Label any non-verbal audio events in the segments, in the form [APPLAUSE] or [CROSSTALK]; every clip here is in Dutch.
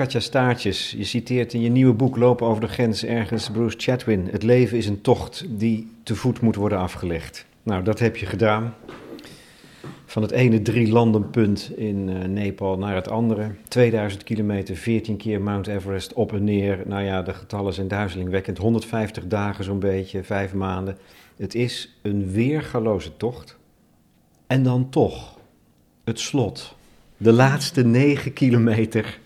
Katja Staartjes, je citeert in je nieuwe boek Lopen over de grens ergens Bruce Chatwin. Het leven is een tocht die te voet moet worden afgelegd. Nou, dat heb je gedaan. Van het ene drie landenpunt in uh, Nepal naar het andere. 2000 kilometer, 14 keer Mount Everest op en neer. Nou ja, de getallen zijn duizelingwekkend. 150 dagen zo'n beetje, vijf maanden. Het is een weergaloze tocht. En dan toch, het slot. De laatste negen kilometer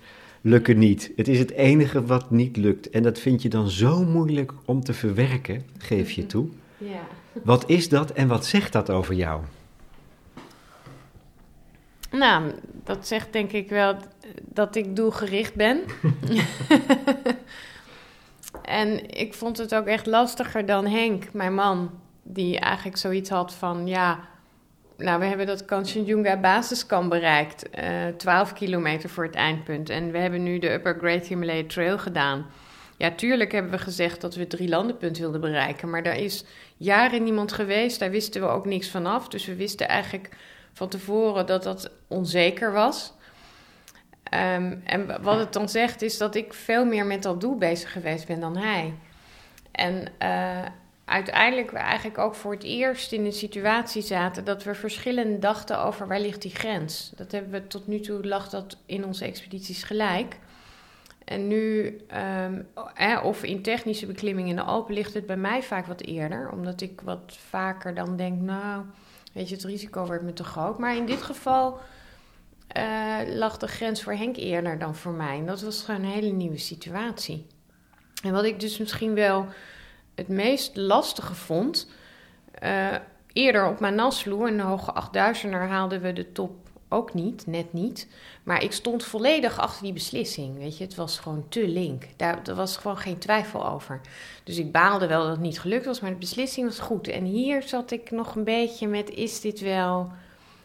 lukken niet. Het is het enige wat niet lukt. En dat vind je dan zo moeilijk om te verwerken, geef je toe. [LAUGHS] Ja. Wat is dat en wat zegt dat over jou? Nou, dat zegt denk ik wel dat ik doelgericht ben. [LAUGHS] en ik vond het ook echt lastiger dan Henk, mijn man, die eigenlijk zoiets had van ja. Nou, we hebben dat Kanchenjunga basiskamp bereikt, uh, eh, 12 kilometer voor het eindpunt. En we hebben nu de Upper Great Himalaya Trail gedaan. Ja, tuurlijk hebben we gezegd dat we het drie landenpunt wilden bereiken. Maar daar is jaren niemand geweest. Daar wisten we ook niks vanaf. Dus we wisten eigenlijk van tevoren dat dat onzeker was. Um, en wat het dan zegt is dat ik veel meer met dat doel bezig geweest ben dan hij. En uh, uiteindelijk we eigenlijk ook voor het eerst in een situatie zaten dat we verschillend dachten over waar ligt die grens. Dat hebben we tot nu toe lag dat in onze expedities gelijk. En nu, um, of in technische beklimming in de Alpen, ligt het bij mij vaak wat eerder. Omdat ik wat vaker dan denk, nou, weet je, het risico wordt me te groot. Maar in dit geval uh, lag de grens voor Henk eerder dan voor mij. En dat was gewoon een hele nieuwe situatie. En wat ik dus misschien wel het meest lastige vond. Uh, eerder op Manaslu, een hoge 8000er, haalden we de top ook niet, net niet. Maar ik stond volledig achter die beslissing. Weet je, het was gewoon te link. Daar, was gewoon geen twijfel over. Dus ik baalde wel dat het niet gelukt was, maar de beslissing was goed. En hier zat ik nog een beetje met: is dit wel.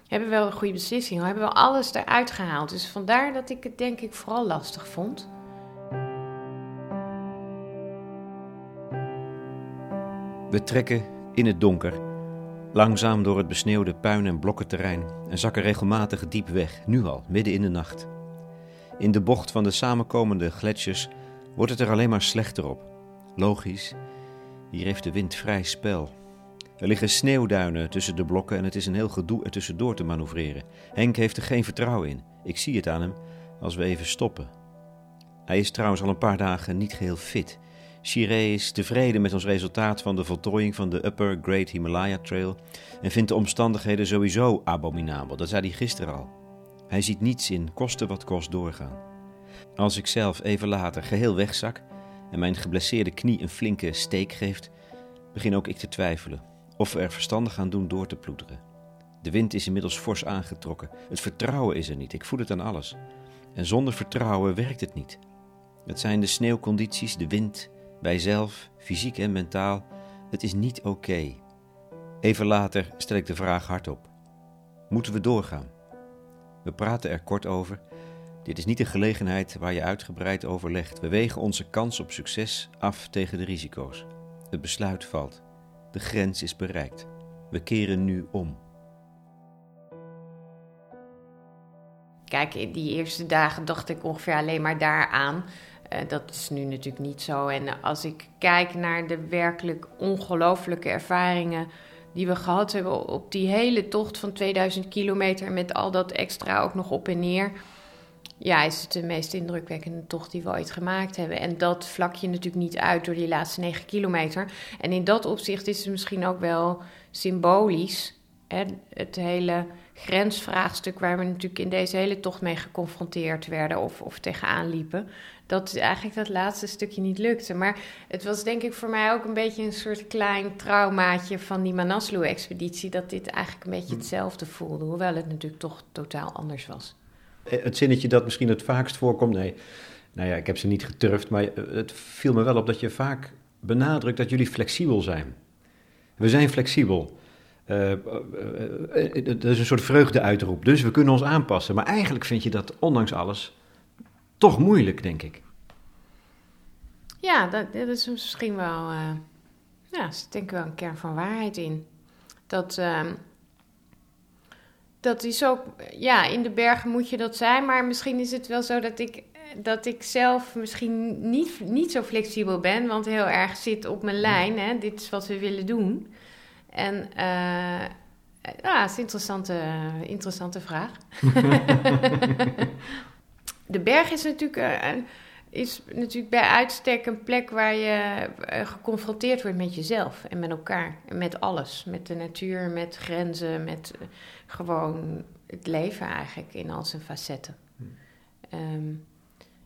Hebben we wel een goede beslissing? Hebben we alles eruit gehaald? Dus vandaar dat ik het denk ik vooral lastig vond. We trekken in het donker Langzaam door het besneeuwde puin- en blokkenterrein en zakken regelmatig diep weg, nu al, midden in de nacht. In de bocht van de samenkomende gletsjers wordt het er alleen maar slechter op. Logisch, hier heeft de wind vrij spel. Er liggen sneeuwduinen tussen de blokken en het is een heel gedoe er tussendoor te manoeuvreren. Henk heeft er geen vertrouwen in. Ik zie het aan hem als we even stoppen. Hij is trouwens al een paar dagen niet geheel fit. Chiré is tevreden met ons resultaat van de voltooiing van de Upper Great Himalaya Trail en vindt de omstandigheden sowieso abominabel. Dat zei hij gisteren al. Hij ziet niets in, koste wat kost doorgaan. Als ik zelf even later geheel wegzak en mijn geblesseerde knie een flinke steek geeft, begin ook ik te twijfelen of we er verstandig aan doen door te ploeteren. De wind is inmiddels fors aangetrokken. Het vertrouwen is er niet, ik voel het aan alles. En zonder vertrouwen werkt het niet. Het zijn de sneeuwcondities, de wind, wij zelf, fysiek en mentaal, het is niet oké. Even later stel ik de vraag hardop: Moeten we doorgaan? We praten er kort over. Dit is niet een gelegenheid waar je uitgebreid overlegt. We wegen onze kans op succes af tegen de risico's. Het besluit valt. De grens is bereikt. We keren nu om. Kijk, in die eerste dagen dacht ik ongeveer alleen maar daaraan. Uh, dat is nu natuurlijk niet zo. En als ik kijk naar de werkelijk ongelooflijke ervaringen die we gehad hebben op die hele tocht van 2000 kilometer met al dat extra ook nog op en neer. Ja, is het de meest indrukwekkende tocht die we ooit gemaakt hebben. En dat vlak je natuurlijk niet uit door die laatste 9 kilometer. En in dat opzicht is het misschien ook wel symbolisch. Hè? Het hele grensvraagstuk waar we natuurlijk in deze hele tocht mee geconfronteerd werden of, of tegenaan liepen dat eigenlijk dat laatste stukje niet lukte. Maar het was denk ik voor mij ook een beetje een soort klein traumaatje van die Manaslu-expeditie. Dat dit eigenlijk een beetje hetzelfde voelde, hoewel het natuurlijk toch totaal anders was. Eh, het zinnetje dat misschien het vaakst voorkomt, nee, nou ja, ik heb ze niet geturfd, maar het viel me wel op dat je vaak benadrukt dat jullie flexibel zijn. We zijn flexibel. Uh, uh, dat is een soort vreugdeuitroep. Dus we kunnen ons aanpassen. Maar eigenlijk vind je dat, ondanks alles, toch moeilijk, denk ik. Ja, dat, dat is misschien wel. Uh, ja, er denk ik wel een kern van waarheid in. Dat. Uh, dat is ook. Ja, in de bergen moet je dat zijn. Maar misschien is het wel zo dat ik dat ik zelf misschien niet, niet zo flexibel ben, want heel erg zit op mijn lijn. Hè? Dit is wat we willen doen. En uh, ja, het is een interessante, interessante vraag. [LAUGHS] [LAUGHS] de berg is natuurlijk, uh, is natuurlijk bij uitstek een plek waar je uh, geconfronteerd wordt met jezelf en met elkaar. En met alles. Met de natuur, met grenzen, met gewoon het leven eigenlijk in al zijn facetten. Um,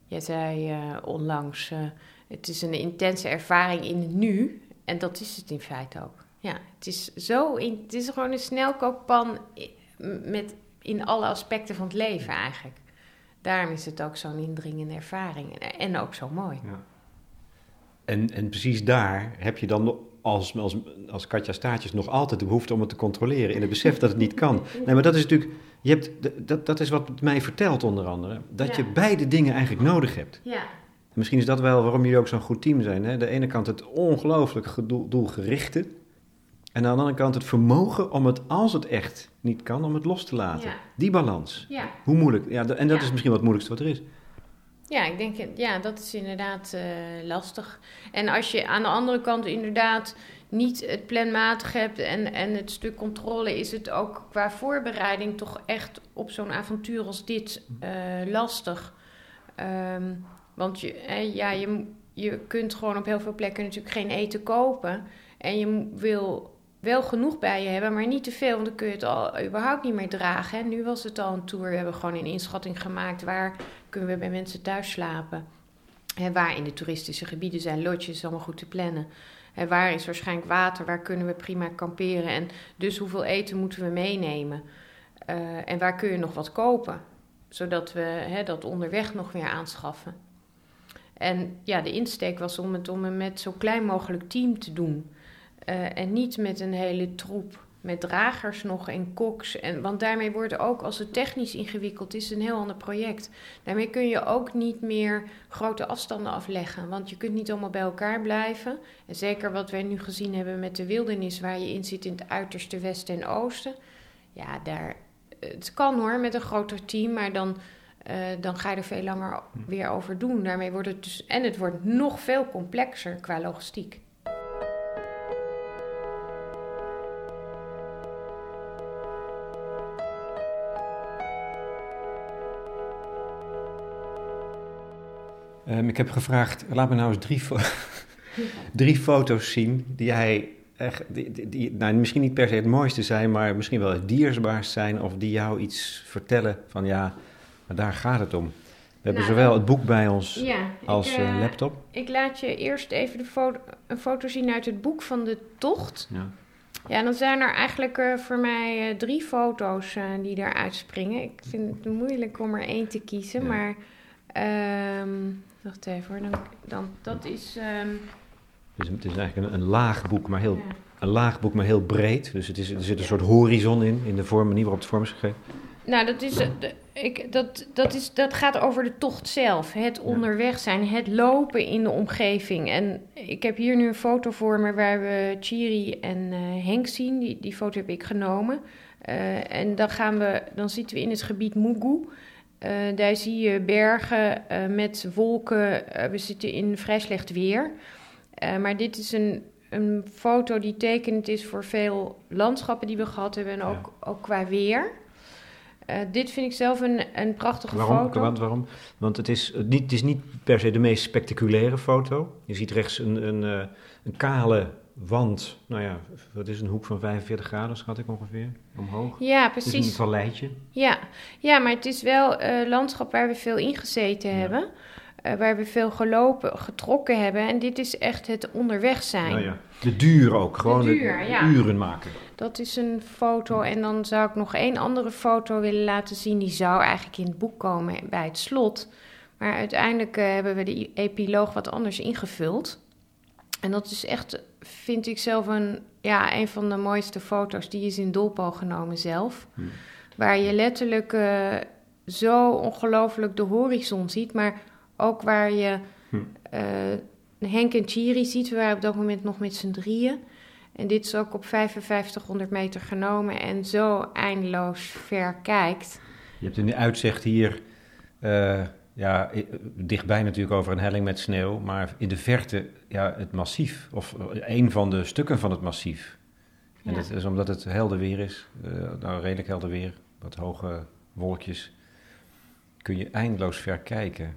jij zei uh, onlangs, uh, het is een intense ervaring in het nu. En dat is het in feite ook. Ja, het is zo, in, het is gewoon een snelkookpan met, in alle aspecten van het leven eigenlijk. Daarom is het ook zo'n indringende ervaring en, ook zo mooi. Ja. En, en precies daar heb je dan als, als, als Katja Staartjes nog altijd de behoefte om het te controleren. In het besef dat het niet kan. Nee, maar dat is natuurlijk. Je hebt, dat, dat is wat mij vertelt, onder andere. Dat je beide dingen eigenlijk nodig hebt. Ja. Misschien is dat wel waarom jullie ook zo'n goed team zijn. Hè? De ene kant het ongelooflijk doelgerichte. En aan de andere kant het vermogen om het, als het echt niet kan, om het los te laten. Ja. Die balans. Ja. Hoe moeilijk. Ja, en dat is misschien wat het moeilijkste wat er is. Ja, ik denk, ja, dat is inderdaad uh, lastig. En als je aan de andere kant inderdaad niet het planmatig hebt en, en het stuk controle, is het ook qua voorbereiding toch echt op zo'n avontuur als dit uh, lastig. Um, want je, eh, ja, je, je kunt gewoon op heel veel plekken natuurlijk geen eten kopen. En je wil wel genoeg bij je hebben, maar niet te veel, want dan kun je het al überhaupt niet meer dragen. Nu was het al een tour, we hebben gewoon een inschatting gemaakt waar kunnen we bij mensen thuis slapen. Hè, waar in de toeristische gebieden zijn lodges, allemaal goed te plannen. Hè, waar is waarschijnlijk water, waar kunnen we prima kamperen en dus hoeveel eten moeten we meenemen. Uh, en waar kun je nog wat kopen, zodat we hè, dat onderweg nog weer aanschaffen. En ja, de insteek was om het om het met zo klein mogelijk team te doen. Uh, en niet met een hele troep, met dragers nog en koks. En, want daarmee wordt ook, als het technisch ingewikkeld is, een heel ander project. Daarmee kun je ook niet meer grote afstanden afleggen. Want je kunt niet allemaal bij elkaar blijven. En zeker wat wij nu gezien hebben met de wildernis, waar je in zit in het uiterste westen en oosten. Ja, daar, het kan hoor met een groter team, maar dan. Uh, dan ga je er veel langer weer over doen. Daarmee wordt het dus. En het wordt nog veel complexer qua logistiek. Um, ik heb gevraagd, laat me nou eens drie, fo [LAUGHS] drie foto's zien die hij echt, die, die, die, nou, misschien niet per se het mooiste zijn, maar misschien wel het dierbaarst zijn of die jou iets vertellen van ja, maar daar gaat het om. We hebben nou, zowel het boek bij ons ja, als ik, uh, laptop. Ik laat je eerst even de foto, een foto zien uit het boek van de tocht. Ja. Ja, dan zijn er eigenlijk uh, voor mij uh, drie foto's die daar uitspringen. Ik vind het moeilijk om er één te kiezen, ja. maar um, wacht even hoor. Dan, dan, dat is. Um, dus het is eigenlijk een, een laag boek, maar heel, ja. een laag boek, maar heel breed. Dus het is, er zit een soort horizon in, in de vorm, manier waarop het vorm is gegeven. Nou, dat, is, ik, dat, dat, is, dat gaat over de tocht zelf. Het onderweg zijn, het lopen in de omgeving. En ik heb hier nu een foto voor me waar we Chiri en uh, Henk zien. Die, die foto heb ik genomen. Uh, en dan, gaan we, dan zitten we in het gebied Mugu. Uh, daar zie je bergen uh, met wolken. Uh, we zitten in vrij slecht weer. maar dit is een, een foto die tekenend is voor veel landschappen die we gehad hebben. En ook, ook qua weer. dit vind ik zelf een, een prachtige waarom, foto. Want, waarom? Want het is, niet, het is niet per se de meest spectaculaire foto. Je ziet rechts een, een, een kale wand, nou ja, wat is een hoek van 45 graden, schat ik ongeveer, omhoog. Ja, precies. Het is een valleitje. Ja. ja, maar het is wel uh, landschap waar we veel ingezeten ja. hebben. Uh, waar we veel gelopen, getrokken hebben. En dit is echt het onderweg zijn. Nou ja. De duur ook, gewoon de, duur, ja. uren maken. Dat is een foto. En dan zou ik nog één andere foto willen laten zien. Die zou eigenlijk in het boek komen bij het slot. Maar uiteindelijk uh, hebben we de epiloog wat anders ingevuld. En dat is echt, vind ik zelf, een, ja, een van de mooiste foto's. Die is in Dolpo genomen zelf. Hmm. Waar je letterlijk uh, zo ongelooflijk de horizon ziet. Maar ook waar je hmm. uh, Henk en Chiri ziet. We waren op dat moment nog met z'n drieën. En dit is ook op 5500 meter genomen. En zo eindeloos ver kijkt. Je hebt de uitzicht hier... Uh, ja, dichtbij natuurlijk over een helling met sneeuw, maar in de verte ja, het massief, of een van de stukken van het massief. En dat is omdat het helder weer is, uh, nou redelijk helder weer, wat hoge wolkjes, kun je eindeloos ver kijken.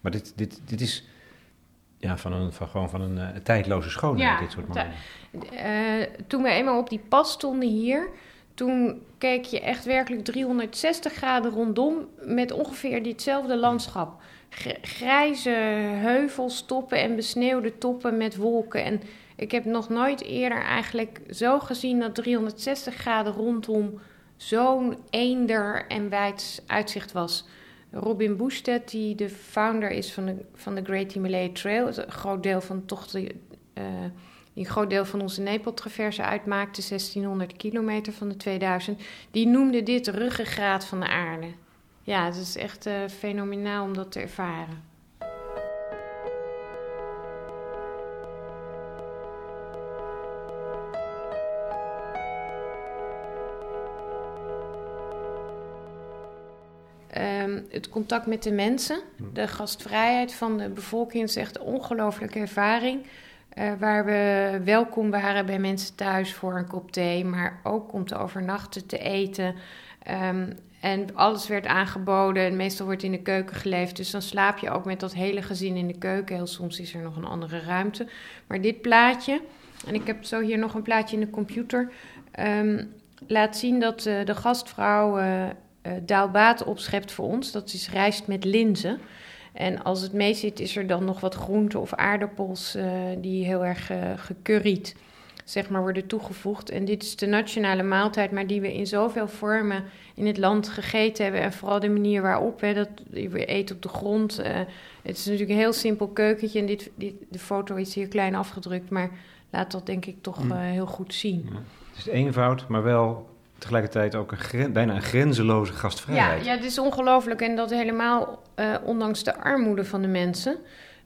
Maar dit, dit, dit is ja, van, een, van, gewoon van een uh, tijdloze schoonheid, dit soort momenten. Uh, toen we eenmaal op die pas stonden hier, toen keek je echt werkelijk 360 graden rondom met ongeveer ditzelfde landschap. Grijze heuvels, toppen en besneeuwde toppen met wolken. En ik heb nog nooit eerder eigenlijk zo gezien dat 360 graden rondom zo'n eender en wijd uitzicht was. Robin Boestedt, die de founder is van de, van de Great Himalaya Trail, een groot deel van toch de, uh, die een groot deel van onze Nepal-traverse uitmaakte, 1600 kilometer van de 2000, die noemde dit de ruggengraat van de aarde. Ja, het is echt uh, fenomenaal om dat te ervaren. Um, het contact met de mensen, de gastvrijheid van de bevolking is echt een ongelooflijke ervaring. Uh, waar we welkom waren bij mensen thuis voor een kop thee, maar ook om te overnachten, te eten. Um, en alles werd aangeboden en meestal wordt in de keuken geleefd. Dus dan slaap je ook met dat hele gezin in de keuken. Heel soms is er nog een andere ruimte. Maar dit plaatje, en ik heb zo hier nog een plaatje in de computer, um, laat zien dat uh, de gastvrouw uh, daalbaat opschept voor ons. Dat is rijst met linzen. En als het mee zit, is er dan nog wat groente of aardappels uh, die heel erg uh, gecurried zeg maar, worden toegevoegd. En dit is de nationale maaltijd, maar die we in zoveel vormen in het land gegeten hebben. En vooral de manier waarop, hè, dat we eten op de grond. Uh, het is natuurlijk een heel simpel keukentje. En dit, dit, de foto is hier klein afgedrukt, maar laat dat denk ik toch uh, heel goed zien. Ja. Het is eenvoud, maar wel tegelijkertijd ook een bijna een grenzeloze gastvrijheid. Ja, ja het is ongelooflijk. En dat helemaal uh, ondanks de armoede van de mensen.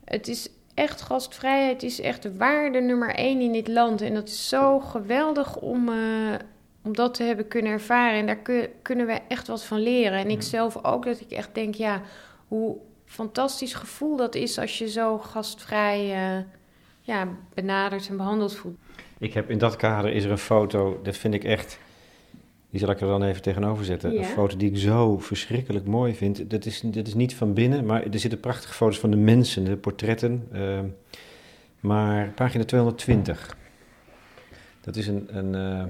Het is echt gastvrijheid, is echt de waarde nummer één in dit land. En dat is zo geweldig om, uh, om dat te hebben kunnen ervaren. En daar kun, kunnen we echt wat van leren. En ik zelf ook, dat ik echt denk, ja, hoe fantastisch gevoel dat is als je zo gastvrij uh, ja, benaderd en behandeld voelt. Ik heb in dat kader is er een foto, dat vind ik echt die zal ik er dan even tegenover zetten. Ja. Een foto die ik zo verschrikkelijk mooi vind. Dat is, dat is niet van binnen, maar er zitten prachtige foto's van de mensen, de portretten. Uh, maar pagina 220. Dat is een, een, uh,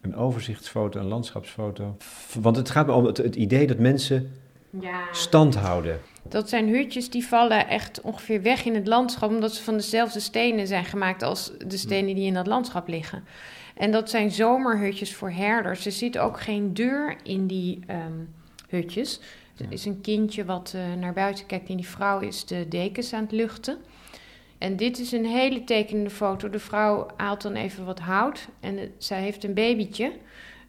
een overzichtsfoto, een landschapsfoto. Want het gaat om het, het idee dat mensen ja. stand houden. Dat zijn hutjes die vallen echt ongeveer weg in het landschap, omdat ze van dezelfde stenen zijn gemaakt als de stenen die in dat landschap liggen. En dat zijn zomerhutjes voor herders. Er zit ook geen deur in die um, hutjes. Er is een kindje wat uh, naar buiten kijkt en die vrouw is de dekens aan het luchten. En dit is een hele tekenende foto. De vrouw haalt dan even wat hout en uh, zij heeft een babytje.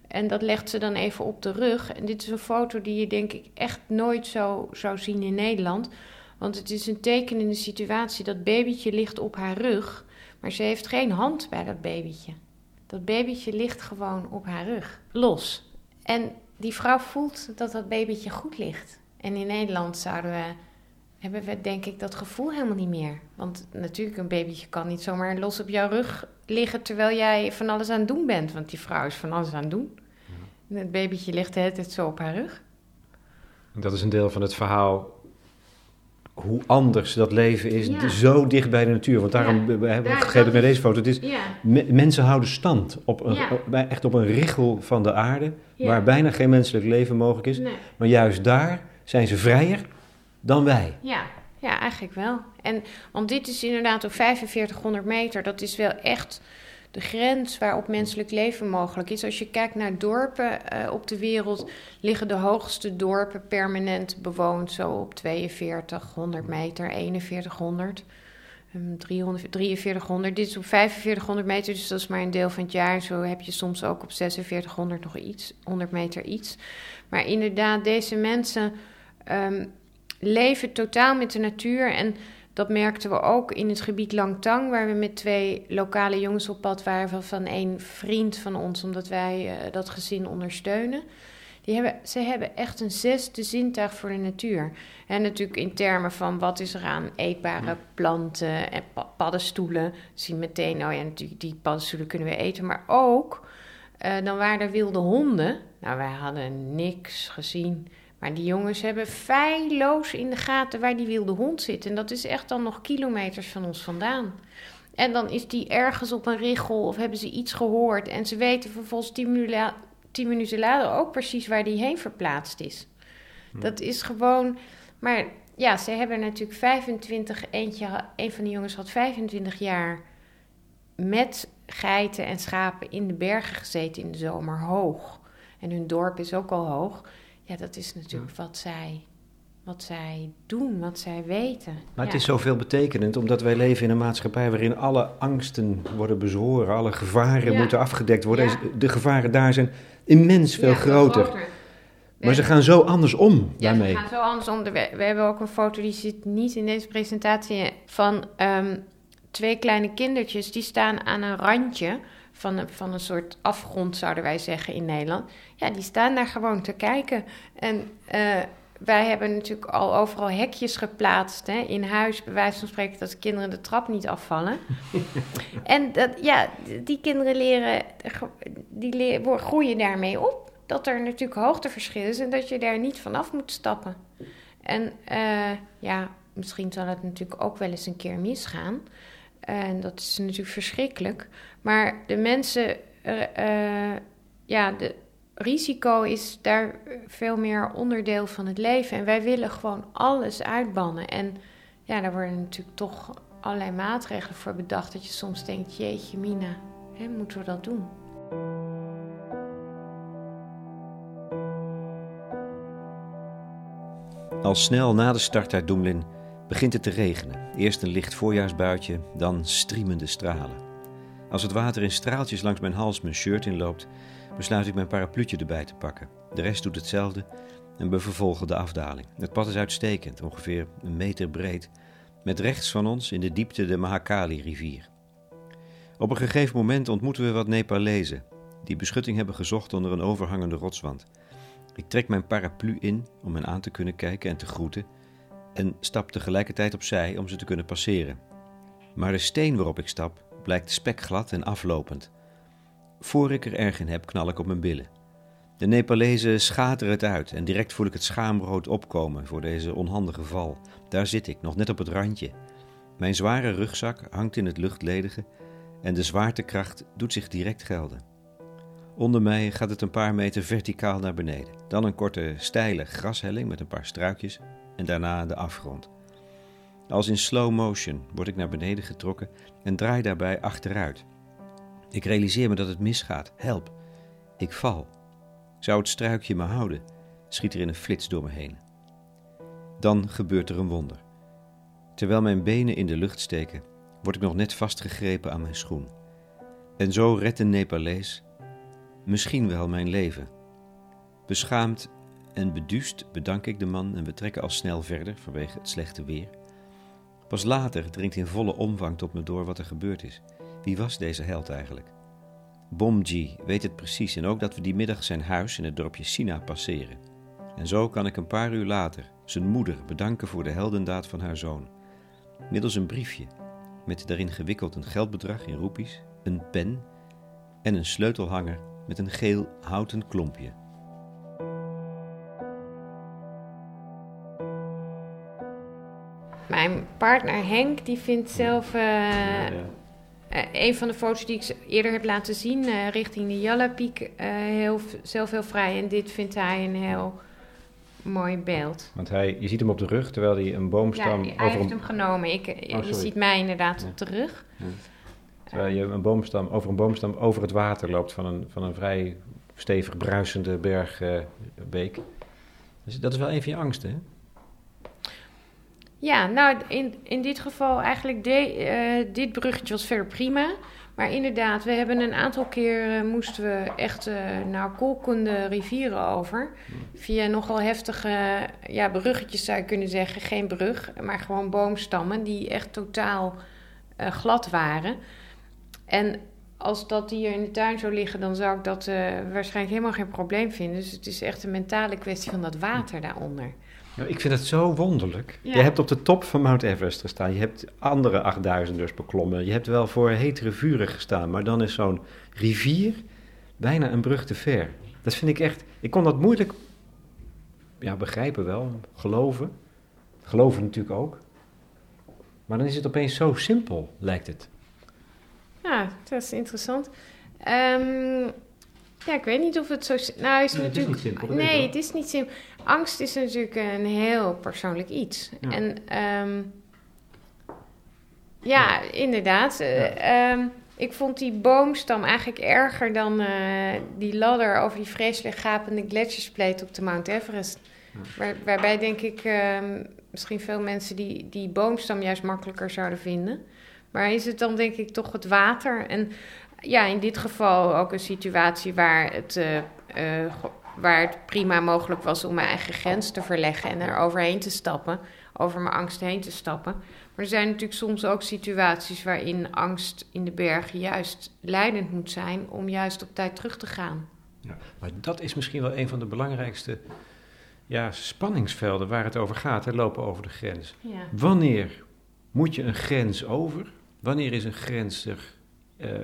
En dat legt ze dan even op de rug. En dit is een foto die je denk ik echt nooit zo zou zien in Nederland. Want het is een tekenende situatie. Dat babytje ligt op haar rug, maar ze heeft geen hand bij dat babytje. Dat babytje ligt gewoon op haar rug, los. En die vrouw voelt dat dat babytje goed ligt. En in Nederland zouden we, hebben we denk ik dat gevoel helemaal niet meer. Want natuurlijk, een babytje kan niet zomaar los op jouw rug liggen terwijl jij van alles aan het doen bent. Want die vrouw is van alles aan het doen. En het babytje ligt de hele tijd zo op haar rug. Dat is een deel van het verhaal hoe anders dat leven is, ja. zo dicht bij de natuur. Want daarom ja, we hebben we gegeven met deze foto. Het is, ja. me, mensen houden stand, op een, op, echt op een richel van de aarde, waar bijna geen menselijk leven mogelijk is. Nee. Maar juist daar zijn ze vrijer dan wij. Ja, ja eigenlijk wel. En, want dit is inderdaad op 4500 meter, dat is wel echt de grens waarop menselijk leven mogelijk is. Als je kijkt naar dorpen uh, op de wereld, liggen de hoogste dorpen permanent bewoond zo op 4200 meter, 4100. 300, 4300. Dit is op 4500 meter, dus dat is maar een deel van het jaar. Zo heb je soms ook op 4600 nog iets, 100 meter iets. Maar inderdaad, deze mensen um, leven totaal met de natuur. En dat merkten we ook in het gebied Langtang, waar we met twee lokale jongens op pad waren van een vriend van ons, omdat wij uh, dat gezin ondersteunen. Die hebben, ze hebben echt een zesde zintuig voor de natuur. En natuurlijk in termen van wat is er aan eetbare planten en paddenstoelen. Zien meteen, nou ja, natuurlijk die paddenstoelen kunnen we eten. Maar ook, uh, dan waren er wilde honden. Nou, wij hadden niks gezien. Maar die jongens hebben feilloos in de gaten waar die wilde hond zit. En dat is echt dan nog kilometers van ons vandaan. En dan is die ergens op een richel of hebben ze iets gehoord. En ze weten vervolgens tien minuten, tien minuten later ook precies waar die heen verplaatst is. Hm. Dat is gewoon. Maar ja, ze hebben natuurlijk 25. Eentje, een van die jongens had 25 jaar met geiten en schapen in de bergen gezeten in de zomer hoog. En hun dorp is ook al hoog. Ja, dat is natuurlijk wat zij wat zij doen, wat zij weten. Maar het is zoveel betekenend, omdat wij leven in een maatschappij waarin alle angsten worden bezworen, alle gevaren moeten afgedekt worden. De gevaren daar zijn immens veel groter. Maar ze gaan zo anders om daarmee. Ja, ze gaan zo anders om. We, we, hebben ook een foto, die zit niet in deze presentatie, van um, twee kleine kindertjes. Die staan aan een randje van een, van een soort afgrond, zouden wij zeggen in Nederland. Ja, die staan daar gewoon te kijken. En... Uh, wij hebben natuurlijk al overal hekjes geplaatst hè, in huis, bij wijze van spreken, dat de kinderen de trap niet afvallen. [LAUGHS] en dat, ja, die kinderen leren, die leren, groeien daarmee op. Dat er natuurlijk hoogteverschil is en dat je daar niet vanaf moet stappen. En uh, ja, misschien zal het natuurlijk ook wel eens een keer misgaan. En dat is natuurlijk verschrikkelijk. Maar de mensen, uh, ja, de, risico is daar veel meer onderdeel van het leven. En wij willen gewoon alles uitbannen. En ja, daar worden natuurlijk toch allerlei maatregelen voor bedacht. Dat je soms denkt, jeetje mina, hè, moeten we dat doen? Al snel na de start uit Doemlin begint het te regenen. Eerst een licht voorjaarsbuitje, dan striemende stralen. Als het water in straaltjes langs mijn hals mijn shirt inloopt, besluit ik mijn parapluutje erbij te pakken. De rest doet hetzelfde en we vervolgen de afdaling. Het pad is uitstekend, ongeveer een meter breed, met rechts van ons in de diepte de Mahakali-rivier. Op een gegeven moment ontmoeten we wat Nepalezen, die beschutting hebben gezocht onder een overhangende rotswand. Ik trek mijn paraplu in om hen aan te kunnen kijken en te groeten, en stap tegelijkertijd opzij om ze te kunnen passeren. Maar de steen waarop ik stap blijkt spekglad en aflopend. Voor ik er erg in heb, knal ik op mijn billen. De Nepalezen schateren het uit en direct voel ik het schaamrood opkomen voor deze onhandige val. Daar zit ik, nog net op het randje. Mijn zware rugzak hangt in het luchtledige en de zwaartekracht doet zich direct gelden. Onder mij gaat het een paar meter verticaal naar beneden. Dan een korte, steile grashelling met een paar struikjes en daarna de afgrond. Als in slow motion word ik naar beneden getrokken en draai daarbij achteruit. Ik realiseer me dat het misgaat. Help. Ik val. Zou het struikje me houden? Schiet er in een flits door me heen. Dan gebeurt er een wonder. Terwijl mijn benen in de lucht steken, word ik nog net vastgegrepen aan mijn schoen. En zo redt een Nepalees misschien wel mijn leven. Beschaamd en beduust bedank ik de man en we trekken al snel verder vanwege het slechte weer. Pas later dringt in volle omvang tot me door wat er gebeurd is. Wie was deze held eigenlijk? Bomji weet het precies en ook dat we die middag zijn huis in het dorpje Sina passeren. En zo kan ik een paar uur later zijn moeder bedanken voor de heldendaad van haar zoon. Middels een briefje met daarin gewikkeld een geldbedrag in roepies, een pen en een sleutelhanger met een geel houten klompje. Mijn partner Henk, die vindt zelf uh, uh, een van de foto's die ik eerder heb laten zien, uh, richting de Jallapiek, heel, zelf heel vrij. En dit vindt hij een heel mooi beeld. Want hij, je ziet hem op de rug, terwijl hij een boomstam... Ja, hij heeft hem genomen. Ik, oh, je ziet mij inderdaad op de rug. Ja. Terwijl je een boomstam, over een boomstam over het water loopt van een, van een vrij stevig bruisende bergbeek. dus dat is wel een van je angsten, hè? Ja, nou in, in dit geval eigenlijk de, uh, dit bruggetje was verder prima. Maar inderdaad, we hebben een aantal keer moesten we echt uh, naar kolkende rivieren over. Via nogal heftige ja, bruggetjes zou je kunnen zeggen. Geen brug, maar gewoon boomstammen die echt totaal glad waren. En als dat hier in de tuin zou liggen, dan zou ik dat waarschijnlijk helemaal geen probleem vinden. Dus het is echt een mentale kwestie van dat water daaronder. Nou, ik vind het zo wonderlijk. Je hebt op de top van Mount Everest gestaan. Je hebt andere 8000ers beklommen. Je hebt wel voor hetere vuren gestaan. Maar dan is zo'n rivier bijna een brug te ver. Dat vind ik echt... Ik kon dat moeilijk ja, begrijpen wel. Geloven. Geloven natuurlijk ook. Maar dan is het opeens zo simpel, lijkt het. Ja, dat is interessant. Um, ja, ik weet niet of het zo... Nou, is nee, natuurlijk, het is niet simpel. Nee, het is niet simpel. Angst is natuurlijk een heel persoonlijk iets. Ja. En um, ja, inderdaad. Ja. Um, ik vond die boomstam eigenlijk erger dan uh, die ladder over die vreselijk gapende gletsjerspleet op de Mount Everest. Waar, waarbij denk ik um, misschien veel mensen die, die boomstam juist makkelijker zouden vinden. Maar is het dan denk ik toch het water? En ja, in dit geval ook een situatie waar het, uh, uh, waar het prima mogelijk was om mijn eigen grens te verleggen en er overheen te stappen, over mijn angst heen te stappen. Maar er zijn natuurlijk soms ook situaties waarin angst in de bergen juist leidend moet zijn om juist op tijd terug te gaan. Ja, maar dat is misschien wel een van de belangrijkste ja, spanningsvelden waar het over gaat, hè, lopen over de grens. Ja. Wanneer moet je een grens over? Wanneer is een grens er uh, uh,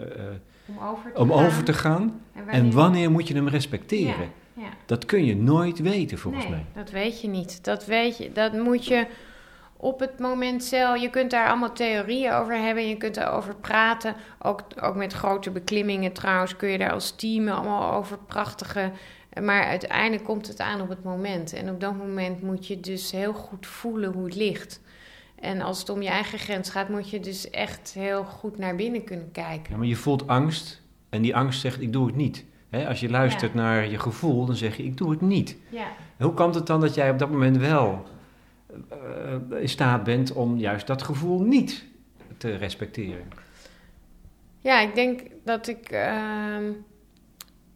om over te om gaan? Over te gaan? En En wanneer- wanneer moet je hem respecteren? Ja, ja. Dat kun je nooit weten, volgens nee, mij. dat weet je niet. Dat weet je, dat moet je op het moment zelf. Je kunt daar allemaal theorieën over hebben. Je kunt erover praten. Ook, ook met grote beklimmingen trouwens kun je daar als team allemaal over prachtige. Maar uiteindelijk komt het aan op het moment. En op dat moment moet je dus heel goed voelen hoe het ligt. En als het om je eigen grens gaat, moet je dus echt heel goed naar binnen kunnen kijken. Ja, maar je voelt angst en die angst zegt, ik doe het niet. Hè, als je luistert Ja. naar je gevoel, dan zeg je, ik doe het niet. Ja. Hoe komt het dan dat jij op dat moment wel eh, in staat bent om juist dat gevoel niet te respecteren? Ja, ik denk dat ik. ehm,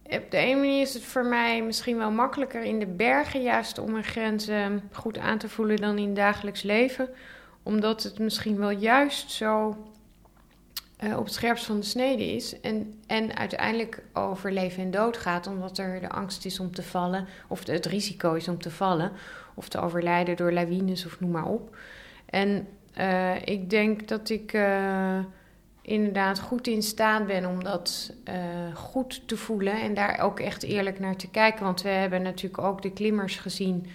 op de ene manier is het voor mij misschien wel makkelijker in de bergen, juist om mijn grenzen goed aan te voelen dan in het dagelijks leven. Omdat het misschien wel juist zo eh, op het scherpst van de snede is. En, en uiteindelijk over leven en dood gaat, omdat er de angst is om te vallen, of het risico is om te vallen, of te overlijden door lawines of noem maar op. En eh, ik denk dat ik. eh, inderdaad goed in staat ben om dat goed te voelen en daar ook echt eerlijk naar te kijken. Want we hebben natuurlijk ook de klimmers gezien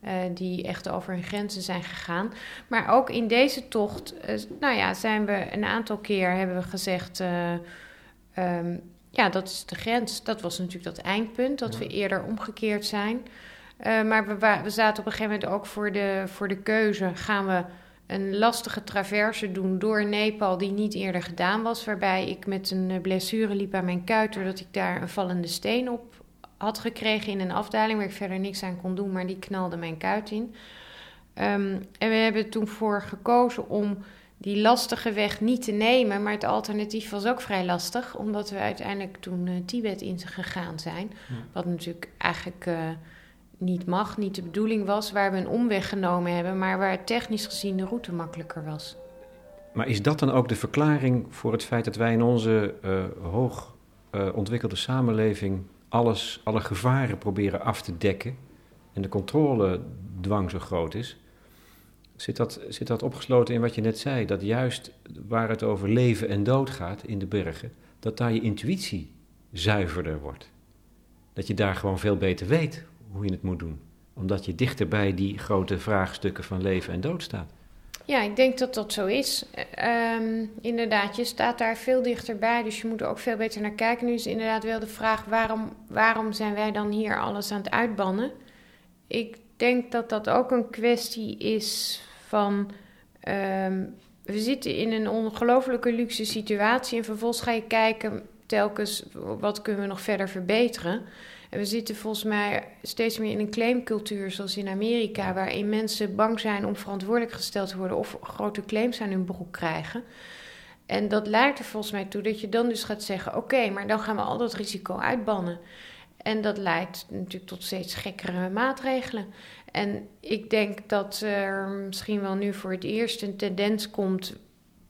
eh, die echt over hun grenzen zijn gegaan. Maar ook in deze tocht, eh, nou ja, zijn we een aantal keer hebben we gezegd. eh, ehm, ja, dat is de grens. Dat was natuurlijk dat eindpunt, dat Ja. we eerder omgekeerd zijn. Maar we, we zaten op een gegeven moment ook voor de, voor de keuze: gaan we een lastige traverse doen door Nepal die niet eerder gedaan was. Waarbij ik met een blessure liep aan mijn kuit doordat ik daar een vallende steen op had gekregen in een afdaling waar ik verder niks aan kon doen, maar die knalde mijn kuit in. Ehm, en we hebben toen voor gekozen om die lastige weg niet te nemen, maar het alternatief was ook vrij lastig, omdat we uiteindelijk toen eh, Tibet in gegaan zijn. Ja. Wat natuurlijk eigenlijk eh, niet mag, niet de bedoeling was, waar we een omweg genomen hebben, maar waar technisch gezien de route makkelijker was. Maar is dat dan ook de verklaring voor het feit dat wij in onze eh, hoog ontwikkelde samenleving alles, alle gevaren proberen af te dekken en de controledwang zo groot is? Zit dat, zit dat opgesloten in wat je net zei? Dat juist waar het over leven en dood gaat in de bergen, dat daar je intuïtie zuiverder wordt. Dat je daar gewoon veel beter weet hoe je het moet doen. Omdat je dichter bij die grote vraagstukken van leven en dood staat. Ja, ik denk dat dat zo is. Eh, ehm, inderdaad, je staat daar veel dichterbij, dus je moet er ook veel beter naar kijken. Nu is inderdaad wel de vraag, waarom, waarom zijn wij dan hier alles aan het uitbannen? Ik denk dat dat ook een kwestie is van... ehm, we zitten in een ongelofelijke luxe situatie en vervolgens ga je kijken telkens wat kunnen we nog verder verbeteren. En we zitten volgens mij steeds meer in een claimcultuur, zoals in Amerika, waarin mensen bang zijn om verantwoordelijk gesteld te worden of grote claims aan hun broek krijgen. En dat leidt er volgens mij toe dat je dan dus gaat zeggen: oké, maar dan gaan we al dat risico uitbannen. En dat leidt natuurlijk tot steeds gekkere maatregelen. En ik denk dat er misschien wel nu voor het eerst een tendens komt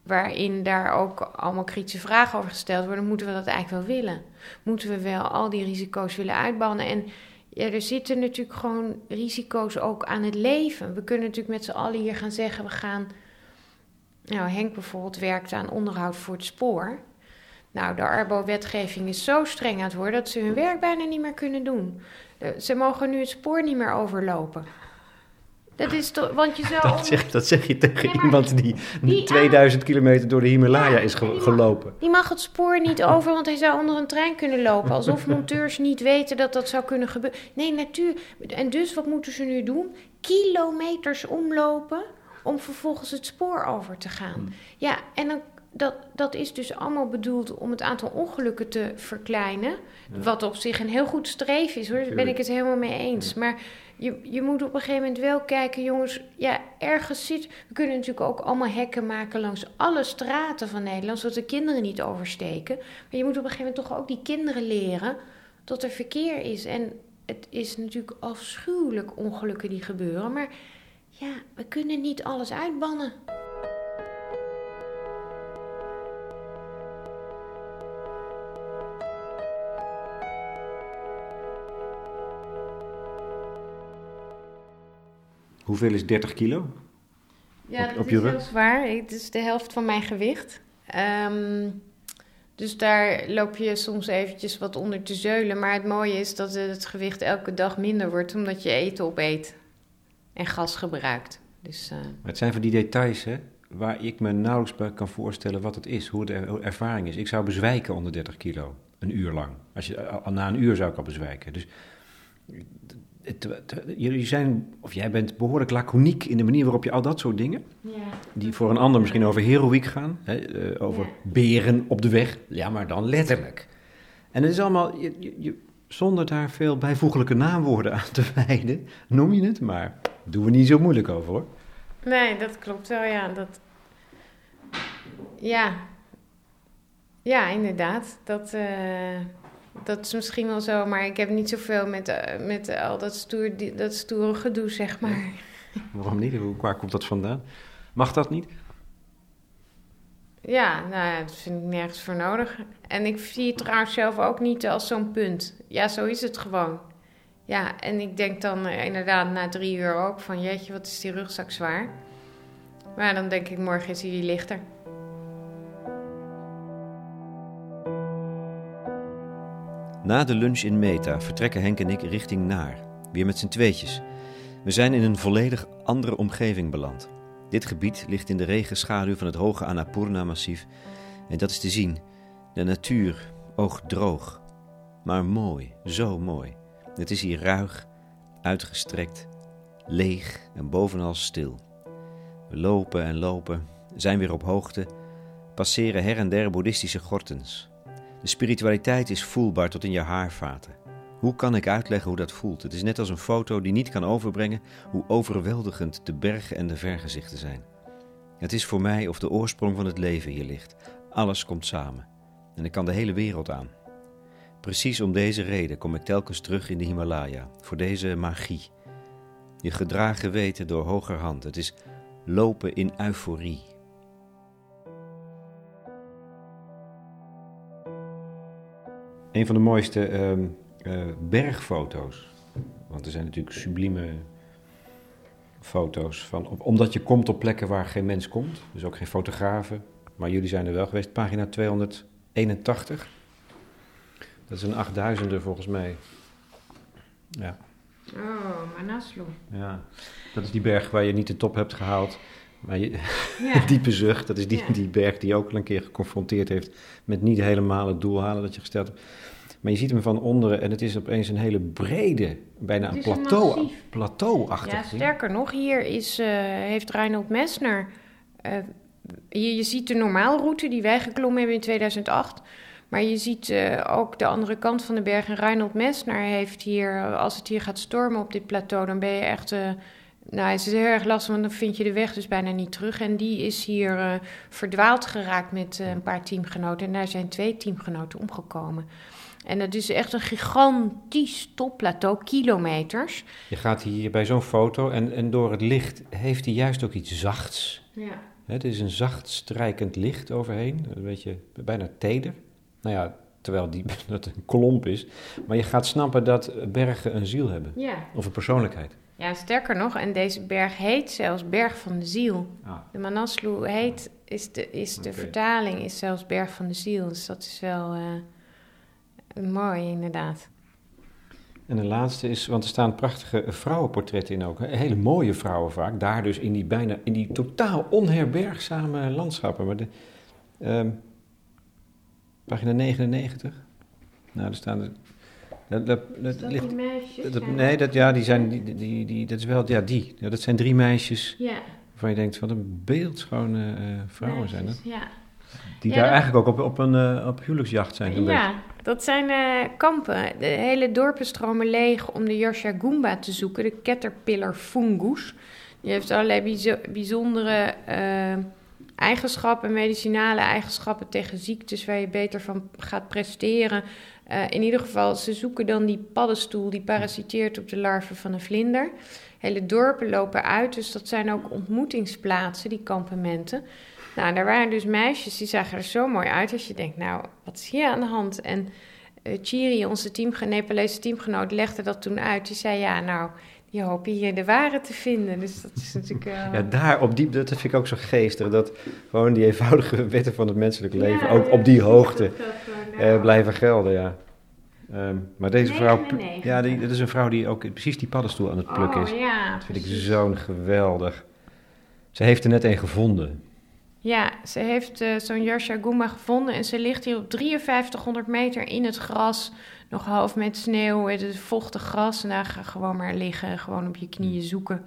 waarin daar ook allemaal kritische vragen over gesteld worden, moeten we dat eigenlijk wel willen? Moeten we wel al die risico's willen uitbannen? En ja, er zitten natuurlijk gewoon risico's ook aan het leven. We kunnen natuurlijk met z'n allen hier gaan zeggen, we gaan... Nou, Henk bijvoorbeeld werkt aan onderhoud voor het spoor. Nou, de Arbo-wetgeving is zo streng aan het worden dat ze hun werk bijna niet meer kunnen doen. Ze mogen nu het spoor niet meer overlopen. Dat is toch, want je zou... [LAUGHS] Dat zeg, dat zeg je tegen iemand die, die 2000 kilometer door de Himalaya is gelopen. Die mag het spoor niet over, want hij zou onder een trein kunnen lopen. Alsof monteurs niet weten dat dat zou kunnen gebeuren. Nee, natuurlijk. En dus, wat moeten ze nu doen? Kilometers omlopen om vervolgens het spoor over te gaan. Hmm. Ja, en dan dat, dat is dus allemaal bedoeld om het aantal ongelukken te verkleinen. Wat op zich een heel goed streven is hoor, daar ben ik het helemaal mee eens. Maar je, je moet op een gegeven moment wel kijken, jongens, ja, ergens zit. We kunnen natuurlijk ook allemaal hekken maken langs alle straten van Nederland, zodat de kinderen niet oversteken. Maar je moet op een gegeven moment toch ook die kinderen leren dat er verkeer is. En het is natuurlijk afschuwelijk ongelukken die gebeuren. Maar ja, we kunnen niet alles uitbannen. Hoeveel is 30 kilo? Ja, op, dat is heel zwaar. Het is de helft van mijn gewicht. Ehm, dus daar loop je soms eventjes wat onder te zeulen. Maar het mooie is dat het gewicht elke dag minder wordt, omdat je eten opeet en gas gebruikt. Dus, uh... Het zijn van die details, hè, waar ik me nauwelijks bij kan voorstellen wat het is, hoe de ervaring is. Ik zou bezwijken onder 30 kilo, een uur lang. Als je, na een uur zou ik al bezwijken. Dus jullie zijn, of jij bent behoorlijk laconiek in de manier waarop je al dat soort dingen, ja. die voor een ander misschien over heroïek gaan, hè, uh, over beren op de weg, ja, maar dan letterlijk. En het is allemaal, je, je, zonder daar veel bijvoeglijke naamwoorden aan te [LAUGHS] wijden, noem je het, maar doen we niet zo moeilijk over hoor. Nee, dat klopt wel, ja. Dat, ja. Ja, inderdaad. Dat, uh, dat is misschien wel zo, maar ik heb niet zoveel met, uh, met al dat, stoer, dat stoere gedoe, zeg maar. [LAUGHS] Waarom niet? Waar komt dat vandaan? Mag dat niet? Ja, nou dat vind ik nergens voor nodig. En ik zie het trouwens zelf ook niet als zo'n punt. Ja, zo is het gewoon. Ja, en ik denk dan uh, inderdaad na drie uur ook van... jeetje, wat is die rugzak zwaar. Maar dan denk ik, morgen is hij lichter. Na de lunch in Meta vertrekken Henk en ik richting Naar, weer met z'n tweetjes. We zijn in een volledig andere omgeving beland. Dit gebied ligt in de regenschaduw van het hoge Annapurna-massief en dat is te zien. De natuur, oogdroog, maar mooi, zo mooi. Het is hier ruig, uitgestrekt, leeg en bovenal stil. We lopen en lopen, zijn weer op hoogte, passeren her en der boeddhistische gortens. Spiritualiteit is voelbaar tot in je haarvaten. Hoe kan ik uitleggen hoe dat voelt? Het is net als een foto die niet kan overbrengen hoe overweldigend de bergen en de vergezichten zijn. Het is voor mij of de oorsprong van het leven hier ligt. Alles komt samen. En ik kan de hele wereld aan. Precies om deze reden kom ik telkens terug in de Himalaya, voor deze magie. Je gedragen weten door hogerhand. Het is lopen in euforie. Een van de mooiste ehm, eh, bergfoto's. Want er zijn natuurlijk sublieme foto's van. omdat je komt op plekken waar geen mens komt. Dus ook geen fotografen. Maar jullie zijn er wel geweest. Pagina 281. Dat is een 8000er volgens mij. Ja. Oh, Manaslu. Ja, dat is die berg waar je niet de top hebt gehaald. Maar je, ja. [LAUGHS] diepe zucht, dat is die, die berg die ook al een keer geconfronteerd heeft met niet helemaal het doel halen dat je gesteld hebt. Maar je ziet hem van onderen en het is opeens een hele brede, bijna een plateau, een plateauachtig. Ja, sterker nog, hier is, uh, heeft Reinhold Messner. Uh, je, je ziet de normaalroute die wij geklommen hebben in 2008. Maar je ziet uh, ook de andere kant van de berg. En Reinhold Messner heeft hier, als het hier gaat stormen op dit plateau, dan ben je echt. Nou, het is heel erg lastig, want dan vind je de weg dus bijna niet terug. En die is hier verdwaald geraakt met een paar teamgenoten. En daar zijn twee teamgenoten omgekomen. En het is echt een gigantisch topplateau, kilometers. Je gaat hier bij zo'n foto en, en door het licht heeft hij juist ook iets zachts. Ja. Het is een zacht strijkend licht overheen, een beetje bijna teder. Nou ja, terwijl die, [LAUGHS] dat een klomp is. Maar je gaat snappen dat bergen een ziel hebben. Ja. Of een persoonlijkheid. Ja, sterker nog, en deze berg heet zelfs Berg van de Ziel. Ah. De Manaslu heet, is de, is de vertaling, is zelfs Berg van de Ziel. Dus dat is wel eh, mooi, inderdaad. En de laatste is, want er staan prachtige vrouwenportretten in ook. hè. Hele mooie vrouwen vaak. Daar dus in die bijna, in die totaal onherbergzame landschappen. Maar de, ehm, pagina 99. Nou, er staan... er- Dat, dat, dat ligt, meisjes? dat- nee, dat, ja, die zijn, die, die, die, dat is wel, ja, die. Ja, dat zijn drie meisjes Ja, waarvan je denkt, wat een beeldschone eh, vrouwen zijn dat. Ja. Die Ja, daar eigenlijk ook op, op een eh, op huwelijksjacht zijn. Een Ja, dat zijn eh, kampen. De hele dorpen stromen leeg om de Yasha Goomba te zoeken, de caterpillar fungus. Die heeft allerlei bijzo- bijzondere eigenschappen, medicinale eigenschappen tegen ziektes waar je beter van gaat presteren. Eh, in ieder geval, ze zoeken dan die paddenstoel die parasiteert op de larven van een vlinder. Hele dorpen lopen uit, dus dat zijn ook ontmoetingsplaatsen, die kampementen. Nou, daar waren dus meisjes die zagen er zo mooi uit als je denkt, nou, wat is hier aan de hand? En eh Chiri, onze team, Nepalese teamgenoot, legde dat toen uit. Die zei, ja, nou, die hopen hier de ware te vinden. Dus dat is natuurlijk wel... Ja, daar op die, dat vind ik ook zo geestig. Dat gewoon die eenvoudige [LAUGHS] wetten van het menselijk leven Ja, ook op die hoogte dat eh, blijven gelden, ja. Ehm, maar deze vrouw, 99. ja, die, dat is een vrouw die ook precies die paddenstoel aan het plukken is. Oh, ja, Dat vind ik zo'n geweldig. Ze heeft er net een gevonden. Ja, ze heeft eh, zo'n Yasha Goomba gevonden en ze ligt hier op 5300 meter in het gras. Nog half met sneeuw, het is vochtig gras. En daar ga gewoon maar liggen en gewoon op je knieën zoeken.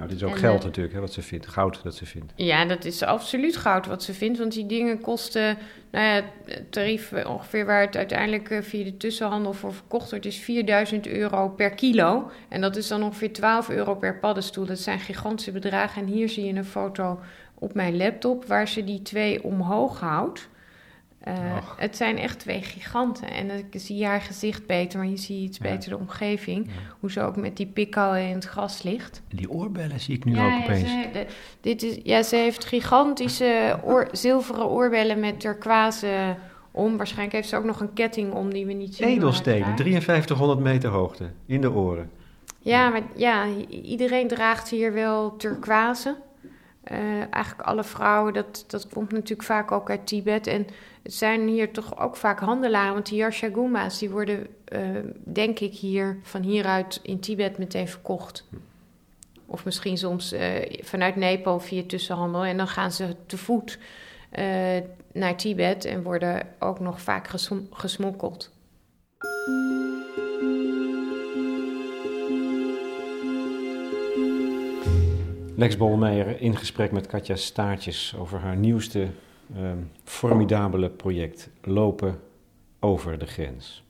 Nou, dit is ook En, geld eh, natuurlijk, hè, wat ze vindt. Goud dat ze vindt. Ja, dat is absoluut goud wat ze vindt. Want die dingen kosten, nou ja, het tarief eh, ongeveer waar het uiteindelijk eh, via de tussenhandel voor verkocht wordt, is 4000 euro per kilo. En dat is dan ongeveer 12 euro per paddenstoel. Dat zijn gigantische bedragen. En hier zie je een foto op mijn laptop waar ze die twee omhoog houdt. Eh, het zijn echt twee giganten. En ik zie haar gezicht beter, maar je ziet iets Ja. beter de omgeving. Ja. Hoe ze ook met die pik al in het gras ligt. En die oorbellen zie ik nu Ja, ook opeens. ze, de- dit is, ja, ze heeft gigantische oor- zilveren oorbellen met turquoise om. Waarschijnlijk heeft ze ook nog een ketting om die we niet zien. Edelstenen, maar- 5300 meter hoogte, in de oren. Ja, maar ja, iedereen draagt hier wel turquoise. Eh, eigenlijk alle vrouwen, dat, dat komt natuurlijk vaak ook uit Tibet. En het zijn hier toch ook vaak handelaren, want die Yashaguma's, die worden, eh, denk ik, hier van hieruit in Tibet meteen verkocht. Of misschien soms eh, vanuit Nepal via tussenhandel. En dan gaan ze te voet naar Tibet en worden ook nog vaak gesm- gesmokkeld. Lex Bolmeijer in gesprek met Katja Staartjes over haar nieuwste ehm, formidabele project Lopen over de grens.